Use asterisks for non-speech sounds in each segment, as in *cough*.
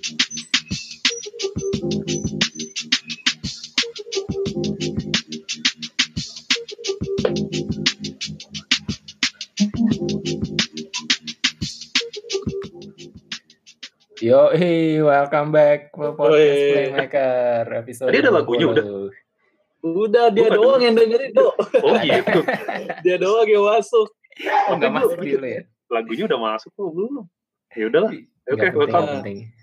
Yo, hey, welcome back ke podcast Woi. Playmaker episode. Tadi ada lagunya 20. udah? Udah dia Gua doang yang dengerin do. Oh gitu. *laughs* dia doang yang masuk. Oh, nggak Tapi masuk dulu ya? Lagunya udah masuk kok belum? Ya udahlah. Oke, penting, welcome. penting.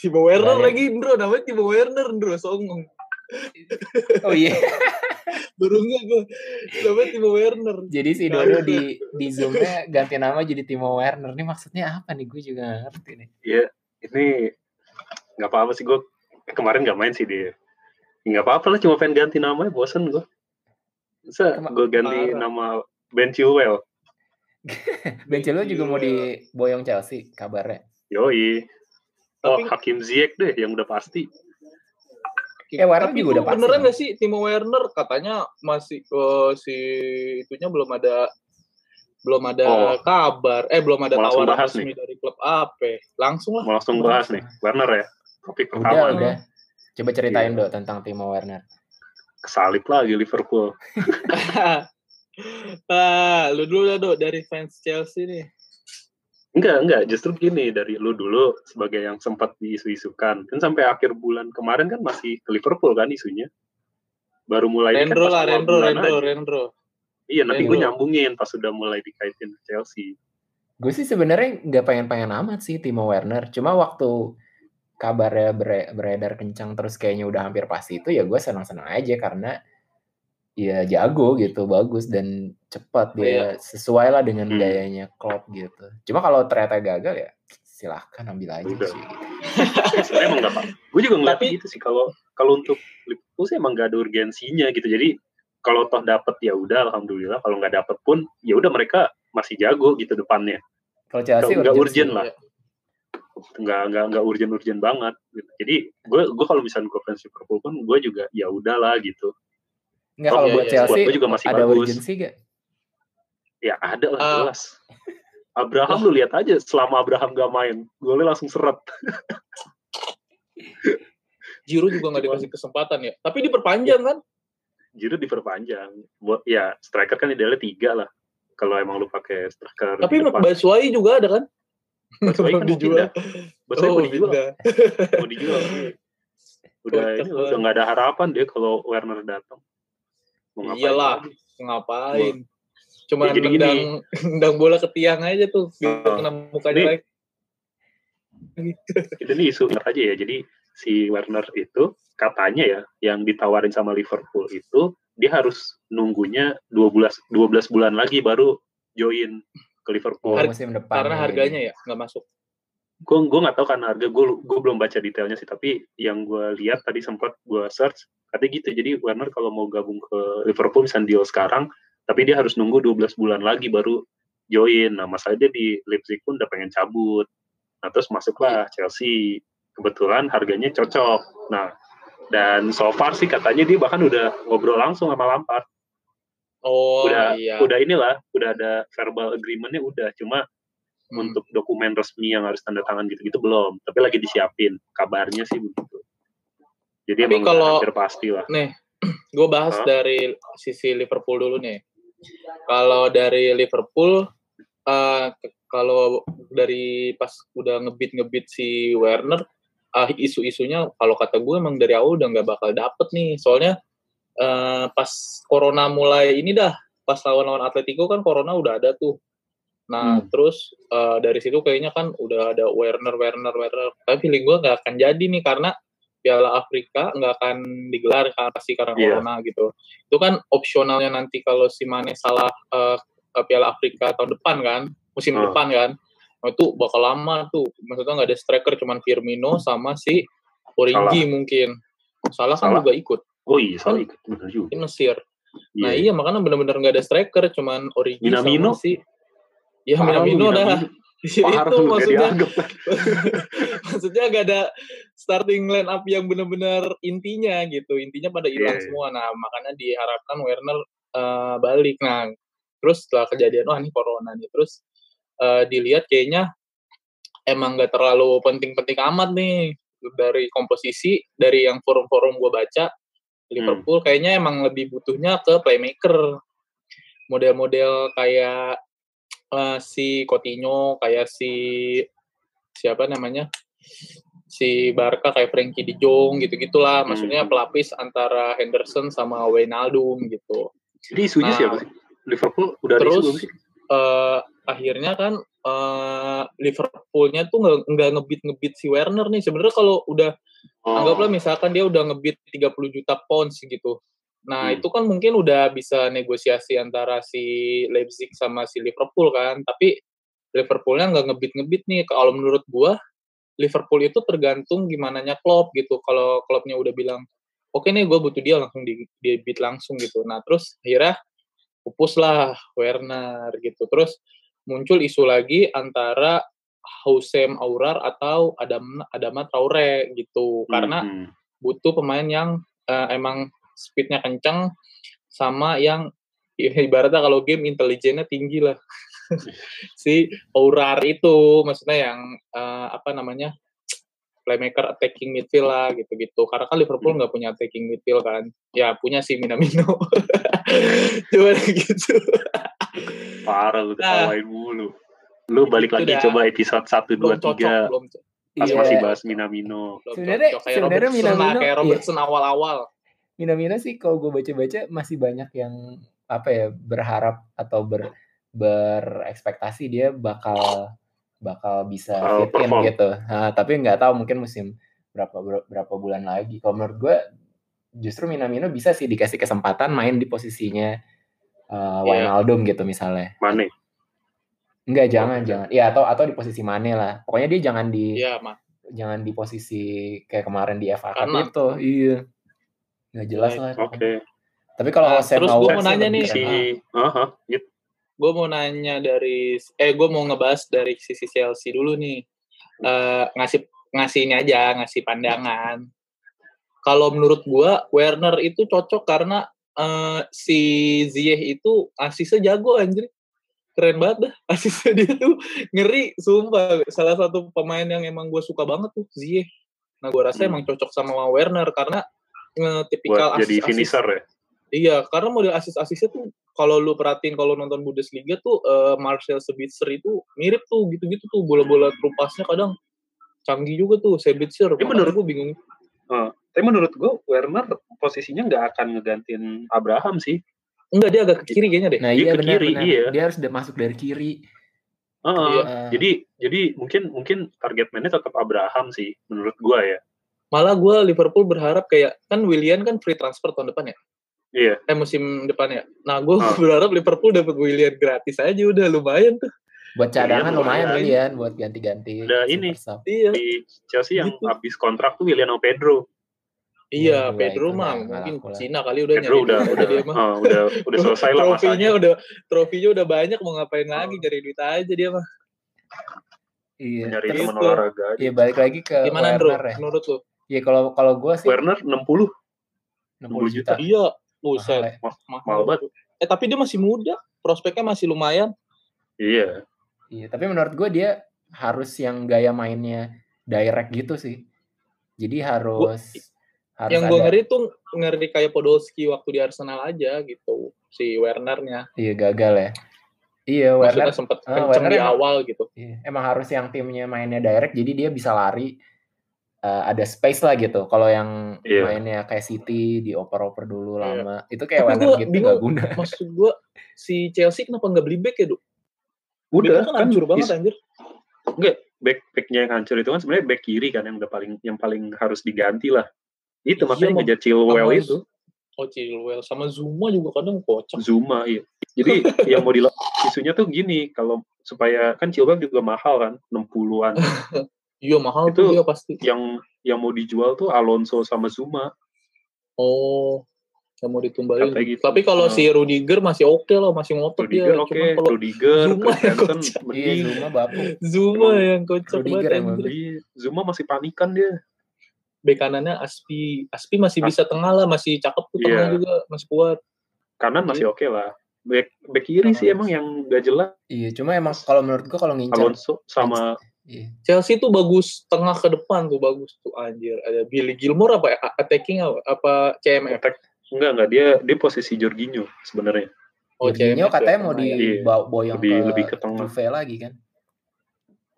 Timo Werner lagi bro, namanya Timo Werner bro, songong. Oh iya, *laughs* Baru enggak gue. Namanya Timo Werner. jadi si Dodo di di zoomnya ganti nama jadi Timo Werner. Ini maksudnya apa nih? Gue juga nggak ngerti nih. Iya, ini nggak apa-apa sih gue kemarin nggak main sih dia. Ya, Nggak apa-apa lah, cuma pengen ganti namanya, bosen gue. Bisa gue ganti parah. nama Ben Chilwell. *laughs* Bencelo juga mau diboyong Chelsea kabarnya. Yoi. Oh, Tapi- Hakim Ziyech deh yang udah pasti. Eh, Werner Tapi juga udah pasti. beneran gak sih Timo Werner katanya masih eh, si itunya belum ada belum ada Oh. kabar eh belum ada Mau langsung tawaran bahas resmi dari klub AP langsung lah Mau langsung bahas nih, Werner ya. Topik Udah, pertama. udah. Coba ceritain Iya. dong tentang Timo Werner. Kesalip lagi Liverpool. *laughs* ah lu dulu dah do dari fans Chelsea nih Enggak, enggak. Justru gini, dari lu dulu sebagai yang sempat diisu-isukan. Kan sampai akhir bulan kemarin kan masih ke Liverpool kan isunya. Baru mulai kan Rendro pas lah Rendro Rendro aja. Rendro Iya, nanti gue nyambungin pas sudah mulai dikaitin ke Chelsea. Gue sih sebenarnya nggak pengen-pengen amat sih Timo Werner. Cuma waktu kabarnya bere- beredar kencang terus kayaknya udah hampir pasti itu ya gue senang-senang aja karena ya jago gitu, bagus dan cepat dia sesuai lah dengan Hmm. gayanya Klopp gitu. Cuma kalau ternyata gagal ya silahkan ambil aja Udah. sih. *laughs* Sebenarnya emang nggak apa. Gue juga ngeliat Tapi- gitu sih kalau kalau untuk Liverpool sih emang gak ada urgensinya gitu. Jadi kalau toh dapet ya udah alhamdulillah. Kalau nggak dapet pun ya udah mereka masih jago gitu depannya. Kalau Chelsea Nggak- urgent lah. Nggak nggak nggak urgent urgent banget. Gitu. Jadi gue gue kalau misalnya gue fans Liverpool pun gue juga ya udahlah gitu. Nggak Oh, kalau iya, buat iya. Chelsea Buat gue juga masih ada bagus. urgensi gak? Ya ada lah Ah. jelas. Abraham lu lihat aja selama Abraham gak main, golnya langsung seret. *laughs* Giroud juga nggak dikasih kesempatan ya tapi diperpanjang kan Giroud diperpanjang. Buat ya striker kan idealnya tiga lah. Kalau emang lu pakai striker tapi. Batshuayi juga ada kan Batshuayi kan *laughs* dijual. Batshuayi oh mau dijual. Mau *laughs* dijual. Udah ini udah nggak ada harapan dia kalau Werner datang. Mau ngapain Iyalah. lagi? ngapain cuma Ya, jadi gini. nendang nendang bola ke tiang aja tuh biar Oh. kena mukanya Ini- lagi Itu nih isu aja ya. Jadi si Werner itu katanya ya yang ditawarin sama Liverpool itu dia harus nunggunya 12 12 bulan lagi baru join ke Liverpool. Oh, Har- musim depan. karena harganya ya nggak masuk gue gue nggak tahu kan harga gue gue belum baca detailnya sih tapi yang gue lihat tadi sempat gue search katanya gitu. Jadi Werner kalau mau gabung ke Liverpool misalnya deal sekarang tapi dia harus nunggu 12 bulan lagi baru join. Nah masalahnya dia di Leipzig pun udah pengen cabut. Nah terus masuklah Chelsea. Kebetulan harganya cocok. Nah dan so far sih katanya dia bahkan udah ngobrol langsung sama Lampard. Oh udah iya. udah inilah udah ada verbal agreementnya udah. Cuma Hmm. untuk dokumen resmi yang harus tanda tangan gitu-gitu belum. Tapi lagi disiapin. Kabarnya sih begitu. Jadi Tapi emang kalau- hampir pasti lah. *clears throat* gue bahas Hah? dari sisi Liverpool dulu nih. Kalau dari Liverpool eh, k- kalau dari pas udah ngebit ngebit si Werner ah isu-isunya kalau kata gue emang dari awal udah nggak bakal dapet nih. Soalnya eh, pas corona mulai ini dah pas lawan-lawan Atletico kan corona udah ada tuh nah Hmm. terus eh, dari situ kayaknya kan udah ada Werner Werner Werner tapi feeling gue nggak akan jadi nih karena Piala Afrika nggak akan digelar kan pasti karena Iya. corona gitu itu kan opsionalnya nanti kalau si Mane salah ke Piala Afrika tahun depan kan musim Hmm. depan kan Nah, itu bakal lama tuh maksudnya nggak ada striker cuman Firmino sama si Origi mungkin salah kan Salah. juga ikut oh iya salah Kan- ikut juga di Mesir nah Iya. iya makanya benar-benar nggak ada striker cuman Origi Minamino? sama si ya Minamino dah. *laughs* Parah itu gak maksudnya *laughs* maksudnya gak ada starting line up yang benar-benar intinya gitu. Intinya pada hilang Iya. semua. Nah makanya diharapkan Werner eh, balik. Nah terus setelah kejadian wah ini corona nih. Terus eh, dilihat kayaknya emang nggak terlalu penting-penting amat nih. Dari komposisi dari yang forum-forum gue baca Liverpool kayaknya emang lebih butuhnya ke playmaker. Model-model kayak uh, si Coutinho kayak si siapa namanya si Barca kayak Frankie De Jong gitu-gitulah maksudnya Hmm. pelapis antara Henderson sama Wijnaldum gitu Jadi isunya Nah, siapa sih? Liverpool udah ada terus isu eh, akhirnya kan eh, Liverpoolnya tuh nggak nggak ngebit ngebit si Werner nih sebenarnya kalau udah Oh. anggaplah misalkan dia udah ngebit 30 juta pounds gitu nah Hmm. itu kan mungkin udah bisa negosiasi antara si Leipzig sama si Liverpool kan tapi Liverpoolnya nggak ngebit ngebit nih. Kalau menurut gua Liverpool itu tergantung gimana nya Klopp gitu. Kalau Kloppnya udah bilang oke nih gue butuh dia langsung di, di beat langsung gitu. Nah terus akhirnya pupus lah Werner gitu. Terus muncul isu lagi antara Hussein Aurar atau Adam Adama Traore gitu. Karena Hmm. butuh pemain yang eh, emang speednya kencang sama yang i- ibaratnya kalau game intelijennya tinggi lah *laughs* si Aurar itu maksudnya yang eh, apa namanya playmaker attacking midfield lah gitu-gitu karena kan Liverpool nggak punya attacking midfield kan ya punya si Minamino *laughs* cuma gitu Parah lu Nah. ketawain mulu. Lu balik lagi dah. coba episode 1, 2, belum cocok 3 belum co- pas Iya. masih bahas Minamino. Sebenarnya- Minamino, kayak iya. Robertson awal-awal Mina-mina sih kalau gue baca-baca masih banyak yang apa ya berharap atau ber berekspektasi dia bakal bakal bisa fit in gitu. Nah, tapi nggak tahu mungkin musim berapa ber- berapa bulan lagi. Kalau menurut gue justru Minamino bisa sih dikasih kesempatan main di posisinya uh, Iya. Wijnaldum gitu misalnya. Mane. Enggak, jangan, Oke. jangan. Iya, atau atau di posisi Mane lah. Pokoknya dia jangan di Iya, mah. jangan di posisi kayak kemarin di FA Cup itu. Iya. Nggak jelas lah. Oke. Tapi kalau Nah, Sam terus Auer mau nanya nih, Si. Aha, gitu. Gue mau nanya dari, eh gue mau ngebahas dari sisi Chelsea dulu nih. Eh, ngasih ngasih ini aja, ngasih pandangan. Kalau menurut gua Werner itu cocok karena eh, si Ziyech itu asisnya jago anjir. Keren banget dah. *laughs* Asisnya dia tuh ngeri, sumpah. Salah satu pemain yang emang gue suka banget tuh Ziyech. Nah, gue rasa Hmm. emang cocok sama Werner karena tipikal Buat jadi asis-asis finisher ya. Iya, karena model asis-asisnya tuh kalau lu perhatiin kalau nonton Bundesliga tuh eh, Marcel Sabitzer itu mirip tuh gitu-gitu tuh bola-bola terupasnya kadang canggih juga tuh Sabitzer. Tapi Makanya menurut- gue bingung. Tapi menurut gue Werner posisinya nggak akan ngegantiin Abraham sih. Enggak dia agak ke kiri kayaknya deh. Nah, Dia iya ke benar kiri, benar. iya. Dia harus udah masuk dari kiri. Heeh. Iya. Eh, Jadi jadi mungkin mungkin target man-nya tetap Abraham sih menurut gua ya. Malah gue Liverpool berharap kayak kan Willian kan free transfer tahun depan ya. Iya. Eh musim depan ya. Nah, gue Ah. *laughs* berharap Liverpool dapat Willian gratis aja udah lumayan tuh. buat cadangan Iya, lumayan lumayan. Willian buat ganti-ganti. Ada super ini. sub. Iya. Di Chelsea yang Gitu. habis kontrak tuh William sama Pedro. Iya, Iya, Pedro mah mungkin lah. Cina kali udah Pedro nyari udah udah dia mah. oh, udah udah *laughs* selesai lah trofinya masanya. udah trofinya udah banyak mau ngapain lagi cari duit aja dia mah. Iya. Nyari Terus, teman olahraga iya balik lagi ke Gimana Andrew? Werner ya. Menurut lu? Iya kalau kalau gue sih Werner 60 60 juta. Iya, Mahal buset. ya. mahal Mahal. banget. Eh tapi dia masih muda, prospeknya masih lumayan. Iya. Iya, tapi menurut gue dia harus yang gaya mainnya direct gitu sih. Jadi harus harus yang gue ngeri tuh ngeri kayak Podolski waktu di Arsenal aja gitu, si Wernernya. iya gagal ya. Iya, Maksudnya Werner sempet Ah, kenceng Werner di emang- awal gitu. iya, emang harus yang timnya mainnya direct jadi dia bisa lari eh, ada space lah gitu. Kalau yang Iya. mainnya kayak City dioper-oper dulu Iya. lama, itu kayak Tapi gua gitu bingung. gak guna. Maksud gue si Chelsea kenapa nggak beli back ya, Duk? Udah Backnya kan kan hancur banget is- anjir. back backnya yang hancur itu kan sebenarnya back kiri kan yang udah paling yang paling harus diganti lah. Itu Iya, makanya ngejar Chilwell itu. Oh Chilwell sama Zuma juga kadang kocak. Zuma iya. Jadi *laughs* yang mau di isunya tuh gini kalau supaya kan Chilwell juga mahal kan 60-an. *laughs* Iya mahal Itu- tuh dia pasti. yang yang mau dijual tuh Alonso sama Zuma. Oh, yang mau ditumbalin. Gitu. Tapi kalau Hmm. si Rudiger masih oke lah, masih ngotot Rudiger dia. oke, kalau Rudiger, Zuma yang kocak. Iya. Zuma bapuk. Zuma yang kocak Rudiger banget yang. Iya, Zuma masih panikan dia. Bek kanannya Aspi. Aspi masih bisa tengah lah, masih cakep tuh tengah Iya. juga, masih kuat. Kanan masih oke lah. Back, back kiri sih emang yang gak jelas Iya, cuma emang kalau menurut gua kalau ngincer Alonso sama Iya. Chelsea tuh bagus tengah ke depan tuh bagus tuh anjir. Ada Billy Gilmore apa ya? attacking apa, apa CMF? Attack. Enggak, enggak. Dia dia posisi Jorginho sebenarnya. Oh, Jorginho CMF katanya ya, mau pemain. Iya. Lebih ke, lebih ke tengah. Juve lagi kan.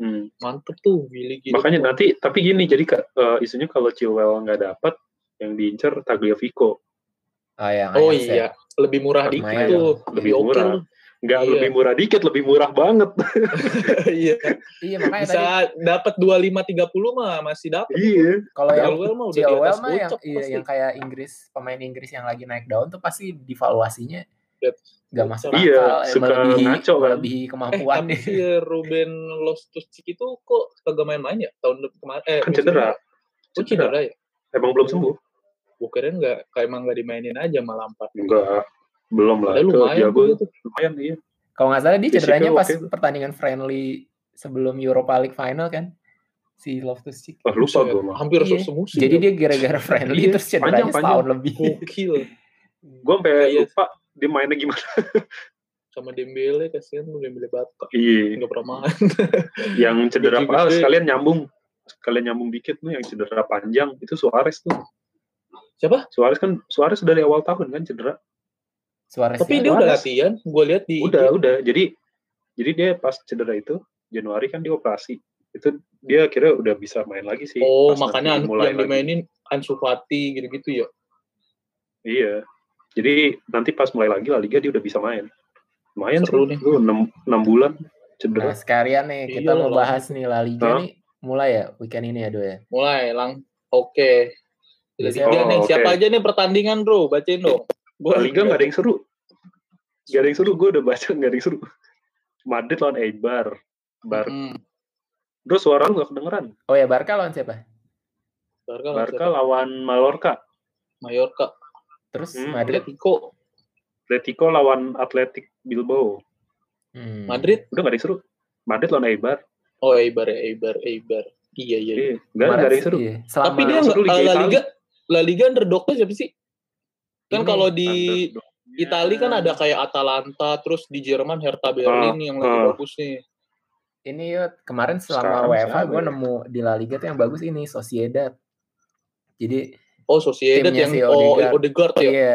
Hmm. Mantep tuh Billy Gilmore. Makanya nanti tapi gini jadi Kak, eh, isunya kalau Chilwell nggak dapat yang diincar Tagliafico. Ah, yang Oh ya. iya, lebih murah dikit tuh. Lebih Lebih oke murah. tuh. Nggak Iya. lebih murah dikit, lebih murah banget. *laughs* Iya. Iya makanya Bisa tadi dapat 25 30 mah masih dapat. iya. kalau yang Chilwell mah udah atas mah yang iya, pasti. yang kayak Inggris pemain Inggris yang lagi naik daun tuh pasti divaluasinya nggak masuk Iya, akal eh, suka melebihi ngaco kan. melebihi Eh, kemampuan tapi nih. si Ruben Loftus-Cheek itu kok kagak main-main ya tahun kemarin? Eh, Kan cedera. Oh, cedera ya? Emang belum sembuh? Gue kira nggak, kayak emang nggak dimainin aja malah Lampard. Enggak. Belum lah. Itu lumayan jago. tuh itu. Lumayan iya. Kalau nggak salah dia Fisiknya cederanya pas oke tuh. pertandingan friendly sebelum Europa League final kan si Loftus Cheek. Wah, lupa gue mah. Hampir Iya. semusim. Jadi ya. dia gara-gara friendly Iya, terus cederanya panjang, panjang. setahun lebih. gokil Gue sampai Kayak- lupa dia mainnya gimana. *laughs* sama Dembele kasihan lu Dembele Batak. Iya. Nggak pernah main. *laughs* Yang cedera ah, gede. sekalian nyambung. Sekalian nyambung dikit nih yang cedera panjang itu Suarez tuh. Siapa? Suarez kan Suarez dari awal tahun kan cedera. Suarez Tapi dia udah latihan. Gue lihat di Udah, IG. udah. Jadi jadi dia pas cedera itu Januari kan dia operasi. Itu dia kira udah bisa main lagi sih. Oh, makanya nanti an- mulai yang lagi. dimainin Ansu Fati gitu-gitu ya. Iya. Jadi nanti pas mulai lagi La Liga dia udah bisa main. Lumayan Seru sih. nih. Lu 6, 6 bulan Nah, cedera. sekalian nih kita Iya, mau bahas nih La Liga Hah? nih mulai ya weekend ini ya Do ya. Mulai lang. Oke. Iya, Liga oh, nih. oke. Siapa aja nih pertandingan, Bro? Bacain dong. La Liga nggak ada yang seru. Gak ada yang seru. Gue udah baca nggak ada yang seru. Madrid lawan Eibar. Bar. Hmm. Terus suara lu gak kedengeran. Oh ya Barca lawan siapa? Barca, Barca lawan Mallorca. Mallorca. Terus Hmm, Madrid. Atletico. Atletico lawan Athletic Bilbao. Hmm. Madrid. Udah gak ada yang seru. Madrid lawan Eibar. Oh, Eibar, ya, Eibar, Eibar. Iya, iya. iya. Iya, Gak, gak ada yang seru. iya, selama Tapi dia Liga La. Liga, La Liga underdognya siapa sih? Kan kalau di. Italia kan ada kayak Atalanta, terus di Jerman Hertha Berlin yang lagi ah. bagus nih. ini Yud, kemarin selama Sekarang UEFA gue ya? nemu di La Liga tuh yang bagus ini Sociedad. Jadi Oh, Sociedad yang si oh Odegaard. Odegaard ya. iya.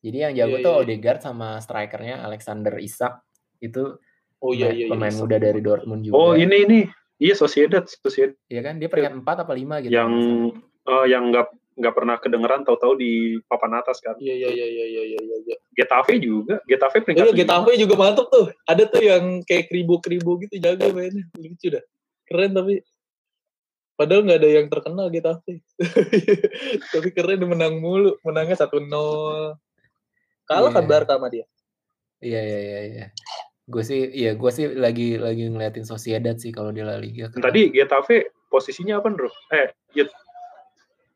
Jadi yang jago Iya, tuh iya. Odegaard sama strikernya Alexander Isak itu Oh iya pemain- iya iya. pemain muda dari Dortmund juga. Oh ini ini. Iya Sociedad. Sociedad Iya kan dia peringkat 4 apa 5 gitu. yang eh, yang nggak nggak pernah kedengeran tahu-tahu di papan atas kan. Iya iya iya iya iya iya iya. Getafe juga. Getafe peringkat Iya. Getafe juga mantep tuh. Ada tuh yang kayak kribo-kribo gitu jago mainnya. Lucu dah. Keren tapi Padahal nggak ada yang terkenal Getafe. *laughs* tapi keren dia menang mulu. Menangnya 1-0. Kalah kan Iya. Barca sama dia. Iya iya iya iya. Gue sih iya gue sih lagi lagi ngeliatin Sociedad sih kalau di La Liga. Tadi Getafe posisinya apa, Bro? Eh,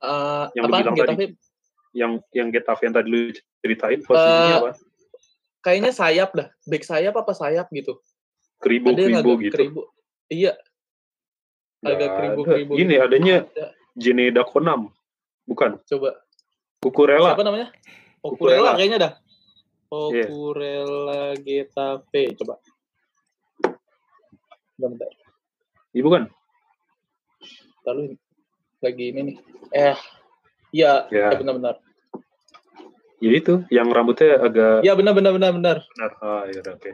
Eh, Yang apa bilang Getafe yang yang Getafe yang tadi lu ceritain posisinya Eh, apa? kayaknya sayap dah. Back sayap apa sayap gitu. Kribo ada kribo gitu. kribo. Iya, Nggak agak ada. kribo-kribo. Gini gitu. adanya Ada. Jeneda Konam. Bukan. Coba Kukurela. Siapa namanya? Oh, Cucurella. Kurela kayaknya dah. Iya. Kurela Getafe. Coba. Bentar, bentar. Iya bukan? Lalu lagi ini nih. Eh, iya, Ya. ya. benar-benar. Ya itu, yang rambutnya agak Iya, benar-benar benar-benar. benar. Ah, iya oke.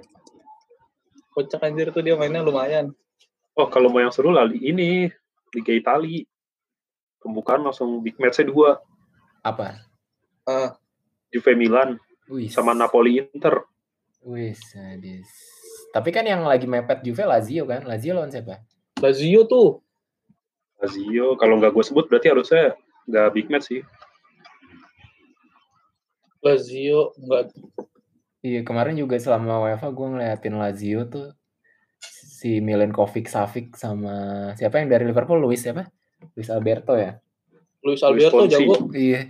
Kocak anjir tuh dia mainnya lumayan. Oh, kalau mau yang seru lah ini Liga Italia. Pembukaan langsung big match-nya dua. apa? Ah, Juve Milan Wih. sama Napoli Inter. Wih, sadis. Tapi kan yang lagi mepet Juve Lazio kan? Lazio lawan siapa? Lazio tuh. Lazio, kalau nggak gue sebut berarti harusnya nggak big match sih. Lazio enggak Iya kemarin juga selama UEFA gue ngeliatin Lazio tuh si Milenkovic Savic sama siapa yang dari Liverpool Luis siapa? Luis Alberto ya? Luis Alberto Fonsi. jago. Iya.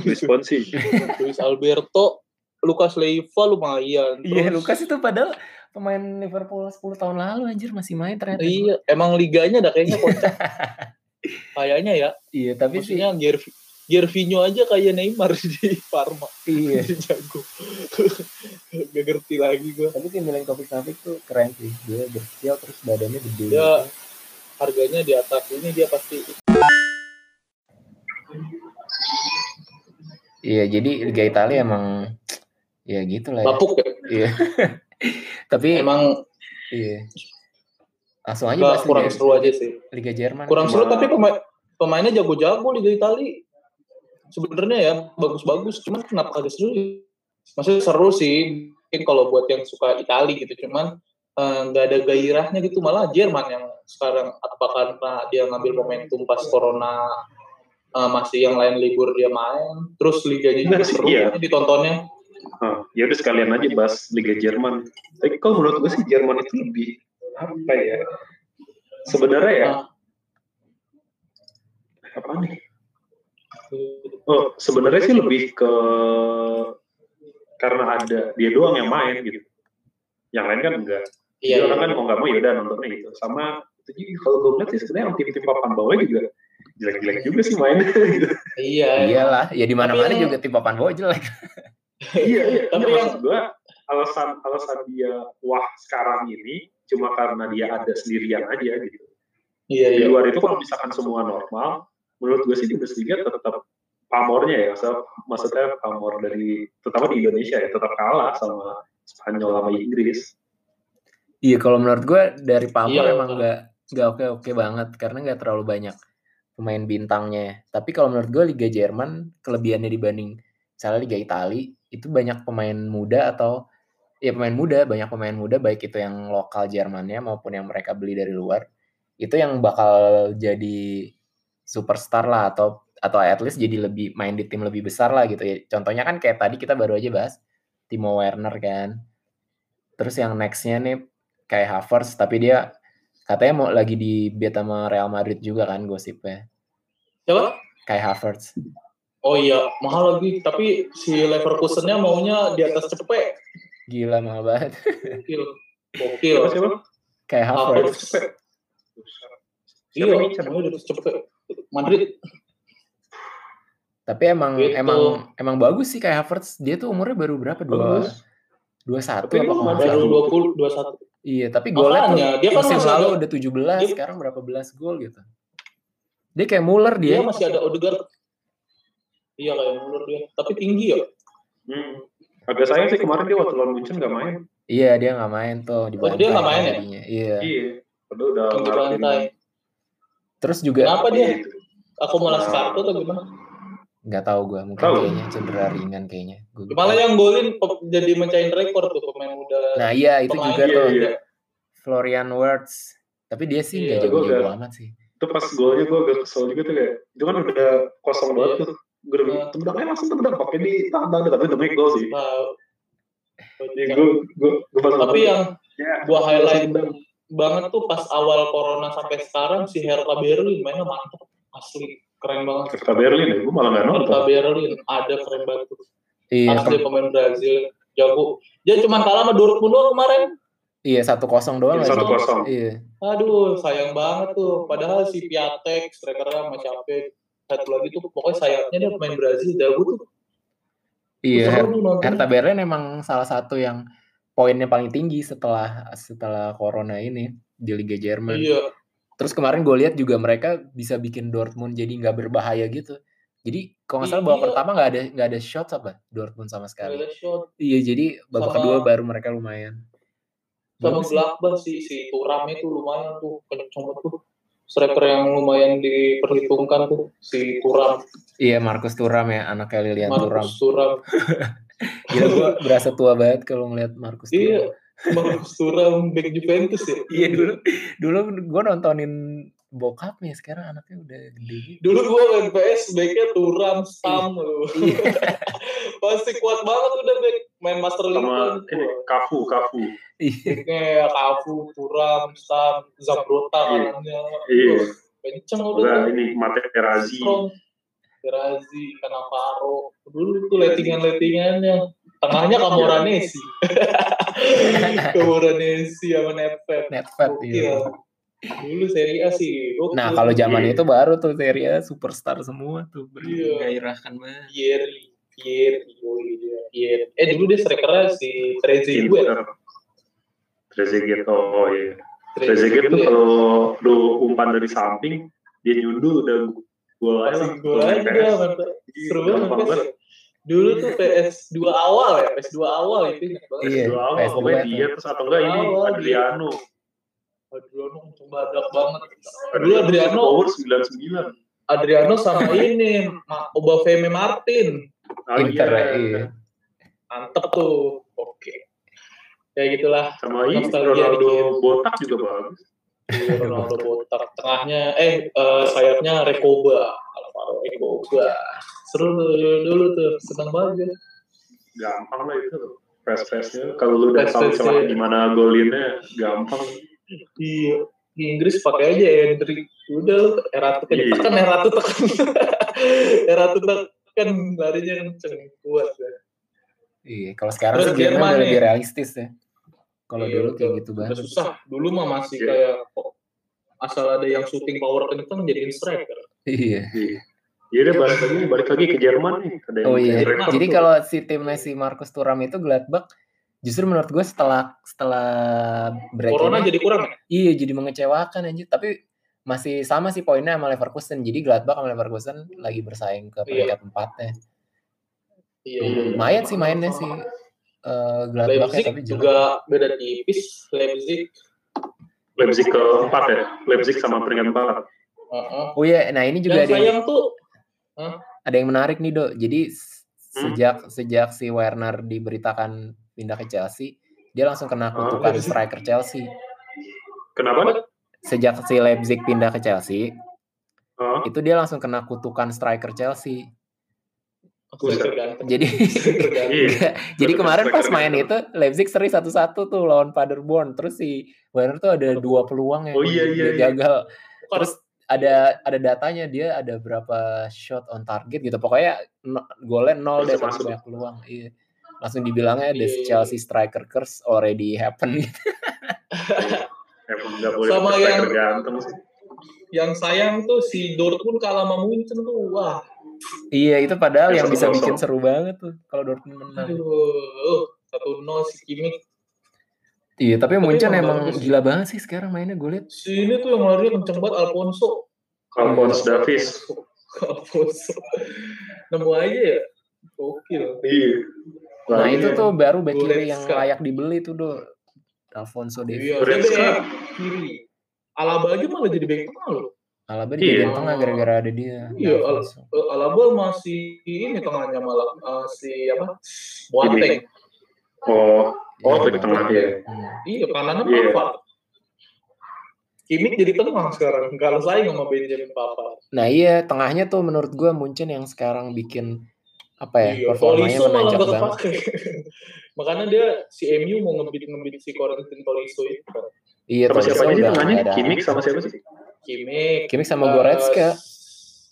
Responsi. *laughs* Luis Alberto, Lucas Leiva lumayan. Iya Terus- Lukas itu padahal pemain Liverpool 10 tahun lalu anjir masih main ternyata. Iya, emang liganya dah kayaknya kocak. *laughs* Kayaknya ya. Iya tapi sih Maksudnya Gervi, Gervinho aja kayak Neymar *laughs* di Parma. iya. *laughs* Jago. Gak ngerti lagi gue. Tapi si Milenkovic Savic tuh keren sih. Dia berskill terus badannya gede. Ya. harganya di atas ini dia pasti Iya, jadi Liga Italia emang ya gitu lah ya. bapuk ya. Iya. Tapi Emang iya. Langsung aja nggak bahas kurang Liga, seru aja sih. Liga Jerman. Kurang Cuma- seru tapi pemain pemainnya jago-jago Liga Italia. Sebenarnya ya bagus-bagus, cuman kenapa kagak seru? ya? Maksudnya seru sih, mungkin kalau buat yang suka Italia gitu, cuman eh, nggak ada gairahnya gitu. Malah Jerman yang sekarang apa karena dia ngambil momentum pas Corona eh, masih yang lain libur dia main, terus liganya juga sih, *laughs* seru iya. ya ditontonnya. Ya udah sekalian aja bahas Liga Jerman. Tapi kalau menurut gue sih Jerman itu lebih apa ya? Sebenarnya ya apa nih? Oh, sebenarnya sih lebih ke karena ada dia doang yang main gitu. Yang lain kan enggak. iya, Dia orang kan mau nggak mau ya udah nontonnya gitu. Sama itu juga kalau gue ngeliat sih sebenarnya yang tim-tim papan bawah juga jelek-jelek juga sih mainnya gitu. iya, Iyalah, ya di mana-mana juga tim papan bawah jelek. Iya, iya. Tapi yang- maksud gue alasan alasan dia wah sekarang ini cuma karena dia ada sendirian aja gitu. iya, Di iya. luar itu kalau misalkan semua normal, menurut gue sih di Bundesliga tetap pamornya ya, maksudnya, maksudnya pamor dari terutama di Indonesia ya tetap kalah sama Spanyol sama Inggris. Iya, kalau menurut gue dari pamor Iya. emang nggak nggak oke-oke banget karena nggak terlalu banyak pemain bintangnya. Tapi kalau menurut gue Liga Jerman kelebihannya dibanding misalnya Liga Italia itu banyak pemain muda atau ya pemain muda, banyak pemain muda baik itu yang lokal Jermannya maupun yang mereka beli dari luar. Itu yang bakal jadi superstar lah atau atau at least jadi lebih main di tim lebih besar lah gitu ya. Contohnya kan kayak tadi kita baru aja bahas Timo Werner kan. Terus yang nextnya nih kayak Havertz tapi dia katanya mau lagi di bet sama Real Madrid juga kan gosipnya. Siapa? Kayak Havertz. Oh iya, mahal lagi. Tapi si Leverkusennya maunya di atas cepet. Gila mahal banget. Gokil. Gokil. Siapa siapa? Kayak Havertz. Iya, maunya di atas cepet. Madrid. Tapi emang Gitu. emang emang bagus sih kayak Havertz. Dia tuh umurnya baru berapa? Dua dua satu Tapi apa nggak Baru salah. 20, 21. Iya, tapi golnya tuh Makanya, dia kan musim masih lalu ada- udah 17, dia- sekarang berapa belas gol gitu. Dia kayak Muller Dia dia. masih ada Odegaard. Iya kayak Muller dia. Tapi tinggi ya. Hmm. Agak sayang sih kemarin dia waktu lawan Munchen nggak main. Iya, dia nggak main tuh di Oh, dia nggak main ya? Iya. Iya. Padahal udah Tinggi bantai. Terus juga Kenapa dia? gitu. Akumulasi Nah. kartu atau gimana? nggak tahu gua, mungkin Tahu. kayaknya cedera ringan kayaknya. Gua. Malah yang golin jadi mencain rekor tuh pemain muda. Nah, iya itu juga Iya, tuh iya. Florian Wirtz. Tapi dia sih Iya, nggak gua jago-jago amat sih. Itu pas golnya gue agak kesel juga tuh kayak, itu kan udah kosong banget Iya. tuh. Gue udah bilang, tendang aja langsung tendang, pakai di tangan tapi demi gol sih. Ya, gue, gue, gue pas tapi yang ya, gua highlight banget tuh pas awal corona sampai sekarang si Hertha Berlin mainnya mantep. Asli keren banget. Serta Berlin ya, gue malah nggak nonton. Hertha Berlin ada keren banget tuh. Iya, asli pemain Brazil jago. Dia cuma kalah sama Dortmund doang kemarin. Iya satu kosong doang. Lagi. satu kosong. Iya. aduh sayang banget tuh. Padahal si Piatek strikernya sama siapa satu lagi tuh pokoknya sayapnya dia pemain Brazil jago tuh Iya. Hertha Berlin emang salah satu yang poinnya paling tinggi setelah setelah corona ini di Liga Jerman. iya Terus kemarin gue lihat juga mereka bisa bikin Dortmund jadi nggak berbahaya gitu. Jadi kalau nggak salah babak Iya. pertama nggak ada nggak ada shot apa Dortmund sama sekali. ada shot Iya jadi babak Sama- kedua baru mereka lumayan. sama. Gladbach sih si Turam itu lumayan tuh kenceng banget tuh striker yang lumayan diperhitungkan tuh si Turam Iya Markus Thuram ya anaknya Lilian. Marcus Turam *laughs* Gila gue berasa tua banget kalau ngeliat Markus Thuram. iya Marcus Turam back Juventus ya Iya dulu dulu gue nontonin bokapnya sekarang anaknya udah gede gitu. dulu gua main PS backnya Turam Stam lu *laughs* Iya. *laughs* pasti kuat banget udah back main Master League Sama ini, Kafu, Kafu. Iya. backnya Kafu Turam Stam Zabrota Iya. kanannya Iya. Kenceng udah ini, Materazzi. strong Terazi, Cannavaro dulu tuh lettingan-lettingannya tengahnya Camoranesi Camoranesi *laughs* sama Netfet Gokil. iya. Dulu Serie A sih gokil. Nah kalau zaman Iya. itu baru tuh Serie A superstar semua tuh Iya. bergairahkan banget. Pieri Pieri eh dulu dia strikernya si Trezeguet Inter. Trezeguet, oh iya. Trezeguet tuh kalau lu umpan dari samping, dia nyundul udah gol aja gol aja dia, mantap. Seru banget. Dulu tuh PS2 awal ya, PS2 awal itu. Iya, Dua awal, PS2 pokoknya dia terus atau enggak ini Awal, Adriano. Adriano badak banget. Dulu Adriano, Power 99. Adriano sama ini Obafemi Martin. Ah, Inter iya. ya, iya. Mantep tuh. Oke. Ya gitulah. Sama ini Ronaldo botak juga bagus. Iya, Ronaldo botak. Tengahnya, eh, eh, sayapnya Rekoba. Alvaro Rekoba. Seru dulu tuh. Seneng banget. Gampang lah itu. Press-pressnya. Kalau lu udah tahu celah gimana golinnya, gampang. Di, di Inggris pakai aja Hendrik. Udah, lu era tuh Iya. tekan, era tuh tekan. *laughs* era tuh tekan, larinya kenceng. Kuat ya. Iya, kalau sekarang Terus sih Jerman lebih realistis ya. Kalau Iya, dulu kayak gitu banget. susah. Dulu mah masih Iya. kayak kok asal ada yang shooting power kenceng jadiin striker. Iya. Iya. Ya udah balik lagi, balik lagi ke Jerman nih. Ada yang Oh iya. Jadi kalau si timnya si Marcus Thuram itu Gladbach justru menurut gue setelah setelah break Corona ini, jadi kurang ya? iya jadi mengecewakan anjir. Tapi masih sama sih poinnya sama Leverkusen. Jadi Gladbach sama Leverkusen lagi bersaing ke peringkat empatnya. Iya, iya. Lumayan sih mainnya sih. Eh Gladbach ya, Leipzig tapi juga beda tipis. Leipzig. Leipzig keempat ya, Leipzig sama peringkat empat. Heeh. Oh iya, nah ini juga ada yang, sayang tuh ada yang menarik nih, Dok. Jadi Hmm? sejak sejak si Werner diberitakan pindah ke Chelsea, dia langsung kena kutukan iya. striker Chelsea. Kenapa? Sejak si Leipzig pindah ke Chelsea, Oh, itu dia langsung kena kutukan striker Chelsea. Jadi *laughs* iya. *laughs* jadi kemarin pas main itu Leipzig seri satu-satu tuh lawan Paderborn. Terus si Werner tuh ada dua peluang yang Oh, iya, iya, dia iya. gagal. Terus ada ada datanya dia ada berapa shot on target gitu. Pokoknya golnya nol deh banyak peluang. Iya. Langsung dibilangnya the Iya. Chelsea striker curse already happen gitu. Sama yang- ganteng sih. Yang sayang tuh si Dortmund kalah sama Munchen tuh. Wah. Iya, itu padahal Yang yang bisa bikin seru banget tuh kalau Dortmund menang. Aduh. Satu nol si Kimmich. Iya, tapi Munchen emang bagus. gila banget sih sekarang mainnya gue liat. Si ini tuh yang larinya kenceng banget Alfonso. Alphonse Davies. Alfonso. Nemu aja ya. Gokil. Iya. Nah, itu tuh baru back kiri yang layak dibeli tuh, Do. Alfonso Davies. Iya, dia back kiri. Alaba aja malah jadi back tengah loh. Alaba Iya. di tengah gara-gara ada dia. Iya, Al- Alaba masih ini tengahnya malah eh, si apa? Boateng. Oh, oh Iya, back tengah ya. Hmm. Iya, kanannya Iya. Pavard. Kimmich jadi tengah sekarang. Kalau saing sama Benjamin Pavard. Nah iya, tengahnya tuh menurut gua Munchen yang sekarang bikin apa ya Iya, performanya Tolisso malah menanjak gak banget. kepake. *laughs* Makanya dia si MU mau ngebit-ngebit si Corentin Tolisso itu. kan. Iya, Sama Tolisso siapa aja ada. Kimmich sama siapa sih? Kimmich. Kimmich sama Goretzka.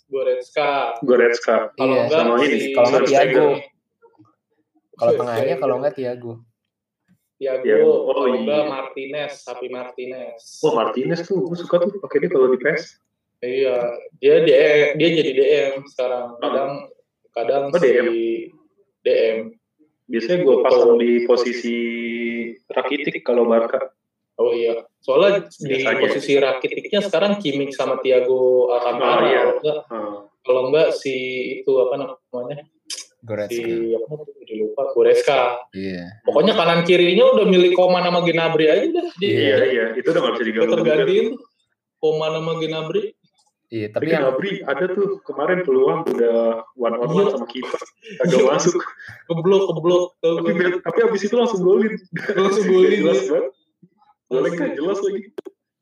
Goretzka. Goretzka. Kalau Iya, enggak sama ini, kalau enggak. Thiago. *laughs* Kalau tengahnya kalau enggak Thiago. Thiago, Thiago. Oh, kalau iya. Martinez, Sapi Martinez. Oh Martinez tuh, gue suka tuh pakai dia kalau di PES. Iya, dia DM, dia jadi DM sekarang. Kadang kadang Oh, si DM. DM. Biasanya gue pasang di posisi Rakitic kalau Barca. Oh iya. Soalnya di Biasanya. posisi Rakiticnya sekarang Kimmich sama Thiago Alcantara. Oh, iya. Kalau enggak, Hmm. kalau enggak si itu apa namanya? Goretzka. Si apa tuh? Jadi lupa Goretzka. Iya. Pokoknya kanan kirinya udah milik Koman sama Gnabry aja dah. Iya, iya. Itu udah gak bisa diganggu. tergantiin tuh. Koman sama Gnabry. Iya, Tapi tapi yang Gnabry ada tuh kemarin peluang udah one on one sama kiper. Agak masuk. Keblok, keblok. Tapi, gue. tapi abis itu langsung golin. Langsung golin, Jelas iya. banget. Golin kan jelas lagi.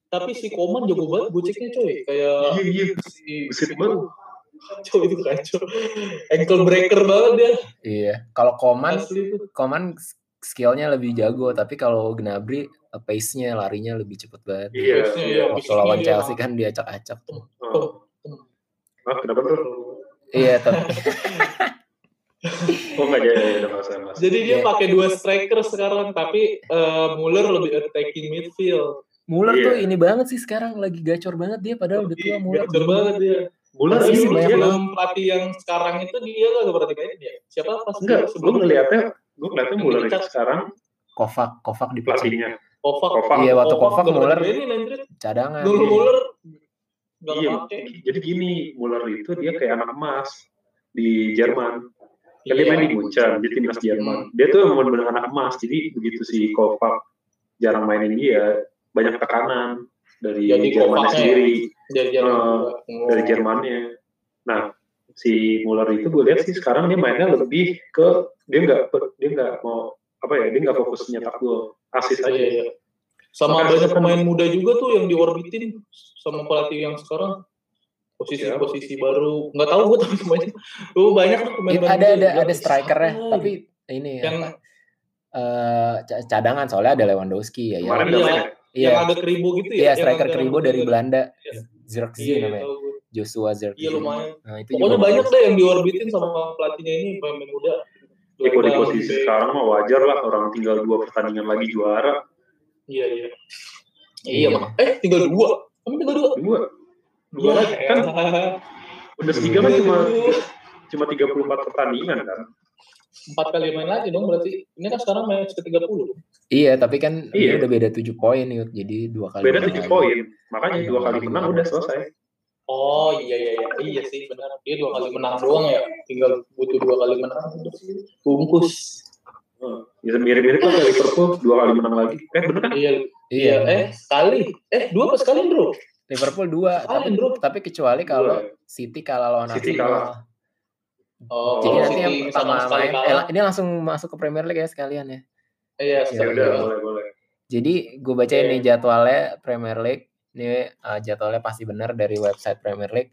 Tapi si Koman jago banget goceknya coy. Kayak Iya, iya. si Buset banget. *laughs* kacau itu kacau. Ankle breaker banget dia. iya. Kalau Koman. Koman skillnya lebih jago, tapi kalau Gnabry eh, pace-nya larinya lebih cepet banget. Iya. Pace-nya, iya. Waktu Pace-nya, lawan iya. Chelsea kan dia acak-acak tuh. Oh. Ah, kenapa tuh? Iya, tapi *laughs* Oh enggak usah mas. Jadi dia Iya. pakai dua striker sekarang, tapi eh, Muller lebih attacking midfield. Muller Iya. tuh ini banget sih sekarang lagi gacor banget dia padahal udah tua Muller. Gacor banget dia. Tapi sih banyak dia sebelum pelatih yang sekarang itu dia gak berarti main ya. Siapa pas enggak, sebelum ngeliatnya gue bulan dipecat. sekarang Kovac, Kovac di pelatihnya. Kovac. Kovac. Iya, waktu Kovac Kovac Muller cadangan. Dulu Muller nggak Iya, jadi gini, Muller itu dia kayak anak emas di Jerman. Kan dia Iya. main di Munchen, di timnas Jerman. Dia tuh emang bener anak emas, jadi begitu si Kovac jarang mainin dia, banyak tekanan dari Jadi Jermannya Kovacnya sendiri, Jerman Eh, dari Jermannya. Nah, si Muller itu gue lihat sih sekarang dia mainnya lebih ke dia nggak dia nggak mau apa ya dia nggak fokus nyetak gol asis aja Iya, iya. Sama Makanya banyak kan- pemain muda juga tuh yang diorbitin sama pelatih yang sekarang posisi-posisi baru nggak tahu gue tapi semuanya tuh banyak tuh pemain It- ada ada ada strikernya tapi ini yang apa, eh, ca- cadangan soalnya ada Lewandowski ya. ya. Iya. Iya, yang agak keribu gitu ya iya yang striker rambut dari. Belanda, Iya. Zirkzee iya iya, namanya, tahu. Joshua Zirkzee. iya lumayan. Nah itu pokoknya banyak deh yang diorbitin sama pelatihnya ini pemain muda. Ya, kalau di posisi sekarang mah wajar lah orang tinggal dua pertandingan lagi juara. Iya iya. Iya Iya. mak. eh tinggal dua. Kamu tinggal dua? Dua. Dua Iya, lagi kan? *laughs* Kan Bundesliga kan cuma cuma 34 pertandingan kan? Empat kali main lagi dong berarti ini kan sekarang match ke 30 Iya, tapi kan Iya. udah beda 7 poin Yud. Jadi dua kali. beda tujuh poin. Makanya Iya, dua kali menang. udah selesai Oh iya iya iya iya sih benar dia dua kali menang doang ya tinggal butuh dua kali menang bungkus ya mirip-mirip kan kayak Liverpool dua kali menang lagi eh bener kan iya Iya. iya eh sekali eh dua apa sekali bro Liverpool dua, Ah, tapi, bro. tapi kecuali kalau Dua. City kalah lawan City Arsenal. kalah. oh Jadi kalau nanti yang City pertama sama sekali main, eh, ini langsung masuk ke Premier League ya sekalian ya. iya ya sekali udah boleh boleh Jadi gue bacain Iya. nih jadwalnya Premier League. Ini uh, jadwalnya pasti benar dari website Premier League.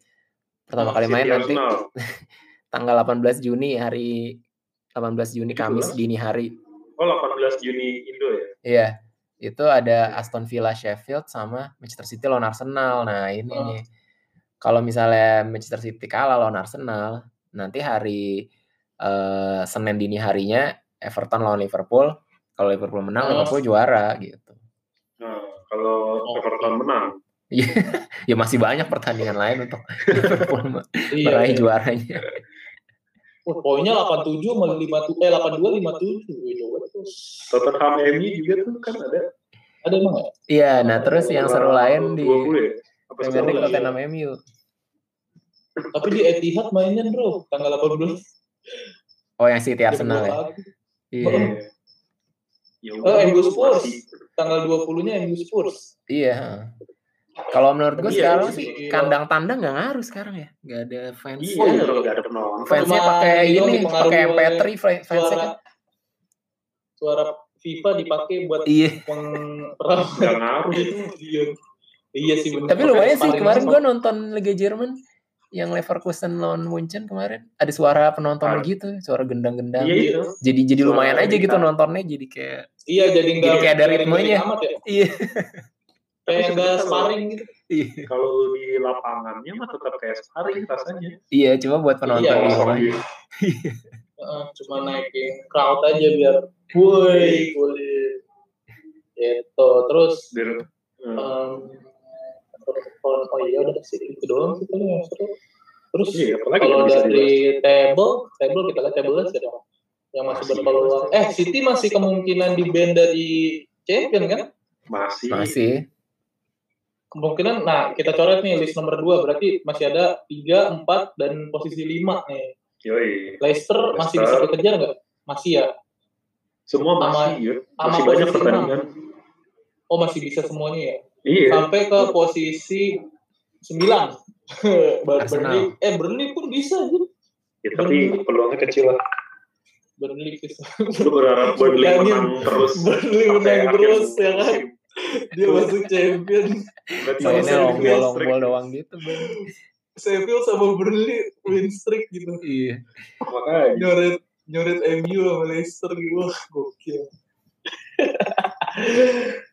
Pertama Oh, kali main nanti *laughs* tanggal 18 Juni hari 18 Juni Kamis 17? dini hari. oh 18 Juni Indo ya Iya. Itu ada Aston Villa Sheffield sama Manchester City lawan Arsenal. Nah, ini Oh. nih. Kalau misalnya Manchester City kalah lawan Arsenal, nanti hari eh, Senin dini harinya Everton lawan Liverpool. Kalau Liverpool menang, Oh. Liverpool juara gitu. Kalau Oh. Everton menang *laughs* ya masih banyak pertandingan lain untuk *laughs* Liverpool iya meraih iya. juaranya. Wah, poinnya 87 sama 57 eh 82 57 Wih, coba terus Tottenham MU juga tuh kan ada ada emang ya Iya, nah terus yang seru lain di 20 ya apa Premier League? Tottenham MU. tapi di Etihad mainnya bro tanggal 18 Oh, yang City Arsenal 2 ya. pagi. Iya. Ya Oh, MU Spurs. tanggal 20-nya MU Spurs Iya. heeh. Kalau menurut gue Iya, sekarang iya. sih kandang tandang nggak ngaruh sekarang ya, nggak ada fans. iya Oh, iya. nggak ada penonton Fansnya pakai ini pakai oleh MP3 fa- fansnya suara kan. suara FIFA dipakai buat Iya. pengerap *laughs* nggak ngaruh itu iya iya sih bener Tapi lumayan sih kemarin gue nonton Liga Jerman yang Leverkusen lawan Munchen kemarin ada suara penontonnya Ah. gitu, suara gendang-gendang. iya itu Jadi jadi Suara lumayan aja gitu nontonnya jadi kayak iya jadi enggak Jadi kayak ada ritmenya. ya iya. *laughs* kayak enggak sparring gitu Iya. kalau di lapangannya mah tetap kayak sparring rasanya Iya, cuma buat penonton Iya, di rumah. gitu. Heeh, cuma naikin crowd aja biar woi kulit itu terus Biar- iya udah sih itu doang sih paling yang seru. Terus Iya, apalagi kalau dari table table kita lihat table siapa yang masih Masih. berpeluang. Eh City masih kemungkinan di band dari champion kan? Masih. Masih. kemungkinan nah kita coret nih list nomor 2 berarti masih ada 3, 4 dan posisi 5 nih. Yoi. Leicester masih bisa Leicester. dikejar nggak? Masih ya? Semua Sama- masih ya. sama masih banyak pertandingan. Oh masih bisa semuanya ya? Iya. Sampai ke posisi 9 Bar- Arsenal. Burnley. Eh Burnley pun bisa gitu ya, tapi peluangnya kecil lah. Burnley bisa. Lu berharap Burnley menang terus. Burnley menang terus ya kan? Dia masuk champion. Mainnya longbol doang gitu, Bang. Sheffield sama Burnley win streak gitu. Iya. makanya. Nyoret nyoret MU sama Leicester gitu. Wah gokil *laughs*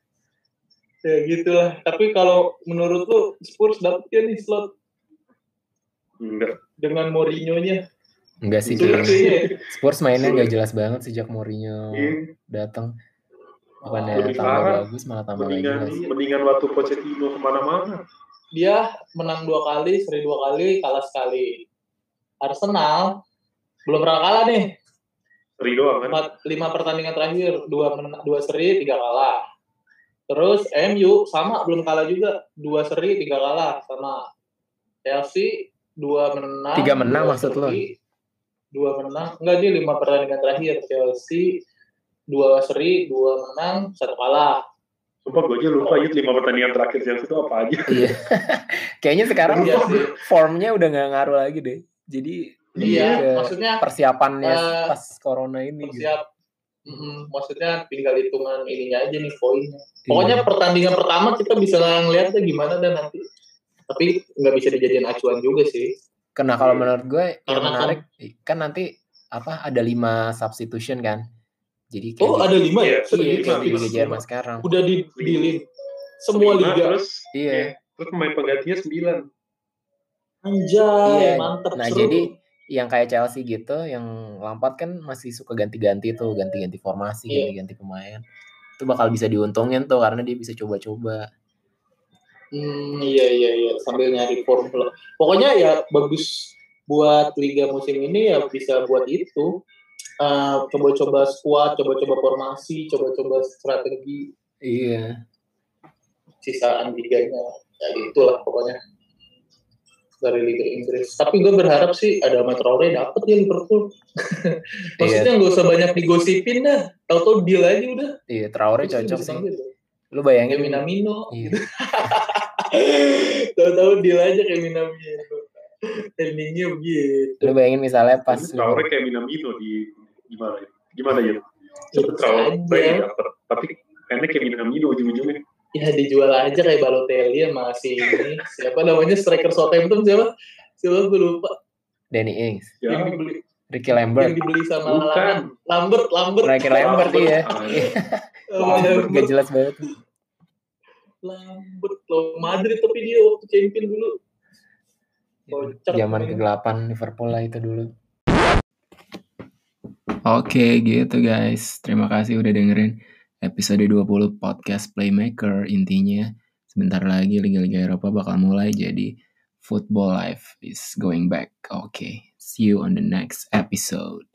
ya gitulah. Tapi kalau menurut lu Spurs dapet ya nih slot? Enggak. Dengan Mourinho-nya? Enggak sih, kayaknya ya. Spurs mainnya nggak jelas banget sejak Mourinho Iya. datang. Oh, Bukannya lebih tambah parah. bagus malah tambah mendingan jelas. mendingan waktu Pochettino ke mana-mana. Dia menang dua kali seri dua kali kalah sekali. Arsenal belum pernah kalah nih. Seri doang kan? Empat lima pertandingan terakhir dua menang dua seri tiga kalah Terus MU sama belum kalah juga, dua seri tiga kalah sama Chelsea dua menang. Tiga menang dua maksud lo? seri, Dua menang, enggak dia lima pertandingan terakhir Chelsea dua seri, dua menang, satu kalah. Sumpah gue aja lupa ya lima pertandingan terakhir Chelsea itu apa aja. *laughs* Iya. Kayaknya sekarang Iya sih. formnya udah nggak ngaruh lagi deh. Jadi Iya, maksudnya persiapannya eh, pas corona ini. gitu. Persiap. Mm, maksudnya tinggal hitungan ininya aja nih poinnya. Iya. Pokoknya pertandingan pertama kita bisa ngeliatnya gimana dan nanti. Tapi nggak bisa dijadiin acuan juga sih. Karena kalau menurut gue yang Karena menarik kan nanti apa ada lima substitution kan. Jadi kayak Oh di- ada lima ya? iya, Serius? kayak di. Liga Jerman sekarang. Udah di dealin semua Lima, liga. Terus, Iya. terus pemain penggantinya sembilan. Anjay, Iya. mantep Nah, seru. jadi yang kayak Chelsea gitu, yang Lampard kan masih suka ganti-ganti tuh, ganti-ganti formasi, Iya. ganti-ganti pemain. Itu bakal bisa diuntungin tuh karena dia bisa coba-coba. Hmm, iya iya iya sambil nyari formula. Pokoknya ya bagus buat liga musim ini ya bisa buat itu. Eh, coba-coba squad, coba-coba formasi, coba-coba strategi Iya. sisaan liganya. Ya itulah pokoknya dari Liga Inggris. Tapi gue berharap sih ada Traore dapet ya Liverpool. *laughs* Maksudnya nggak usah banyak digosipin dah. Tahu-tahu deal aja udah. Iya, Traore Terus cocok sih. panggil. Lu bayangin Kayak Minamino. Iya. *laughs* Tahu-tahu deal aja kayak Minamino. Endingnya begitu. Lu bayangin misalnya pas Traore kayak Minamino di gimana ya? Gimana ya? Ya, Traore dapet. Tapi kayaknya kayak Minamino ujung-ujungnya. Ya dijual aja kayak Balotelli sama si ini. Siapa namanya striker Southampton siapa? Siapa gue lupa. Danny Ings, Ya, Yang dibeli, Ricky yang Lambert, dibeli sama Bukan. Lambert, Lambert. Ricky Lambert Lambert. iya. Iya. *laughs* Oh, Lambert gak jelas banget. Lambert loh. Madrid tapi dia waktu champion dulu. Kocak. Zaman kegelapan Liverpool lah itu dulu. Oke gitu guys. Terima kasih udah dengerin episode 20 podcast Playmaker intinya sebentar lagi liga-liga Eropa bakal mulai jadi football life is going back. Okay, see you on the next episode.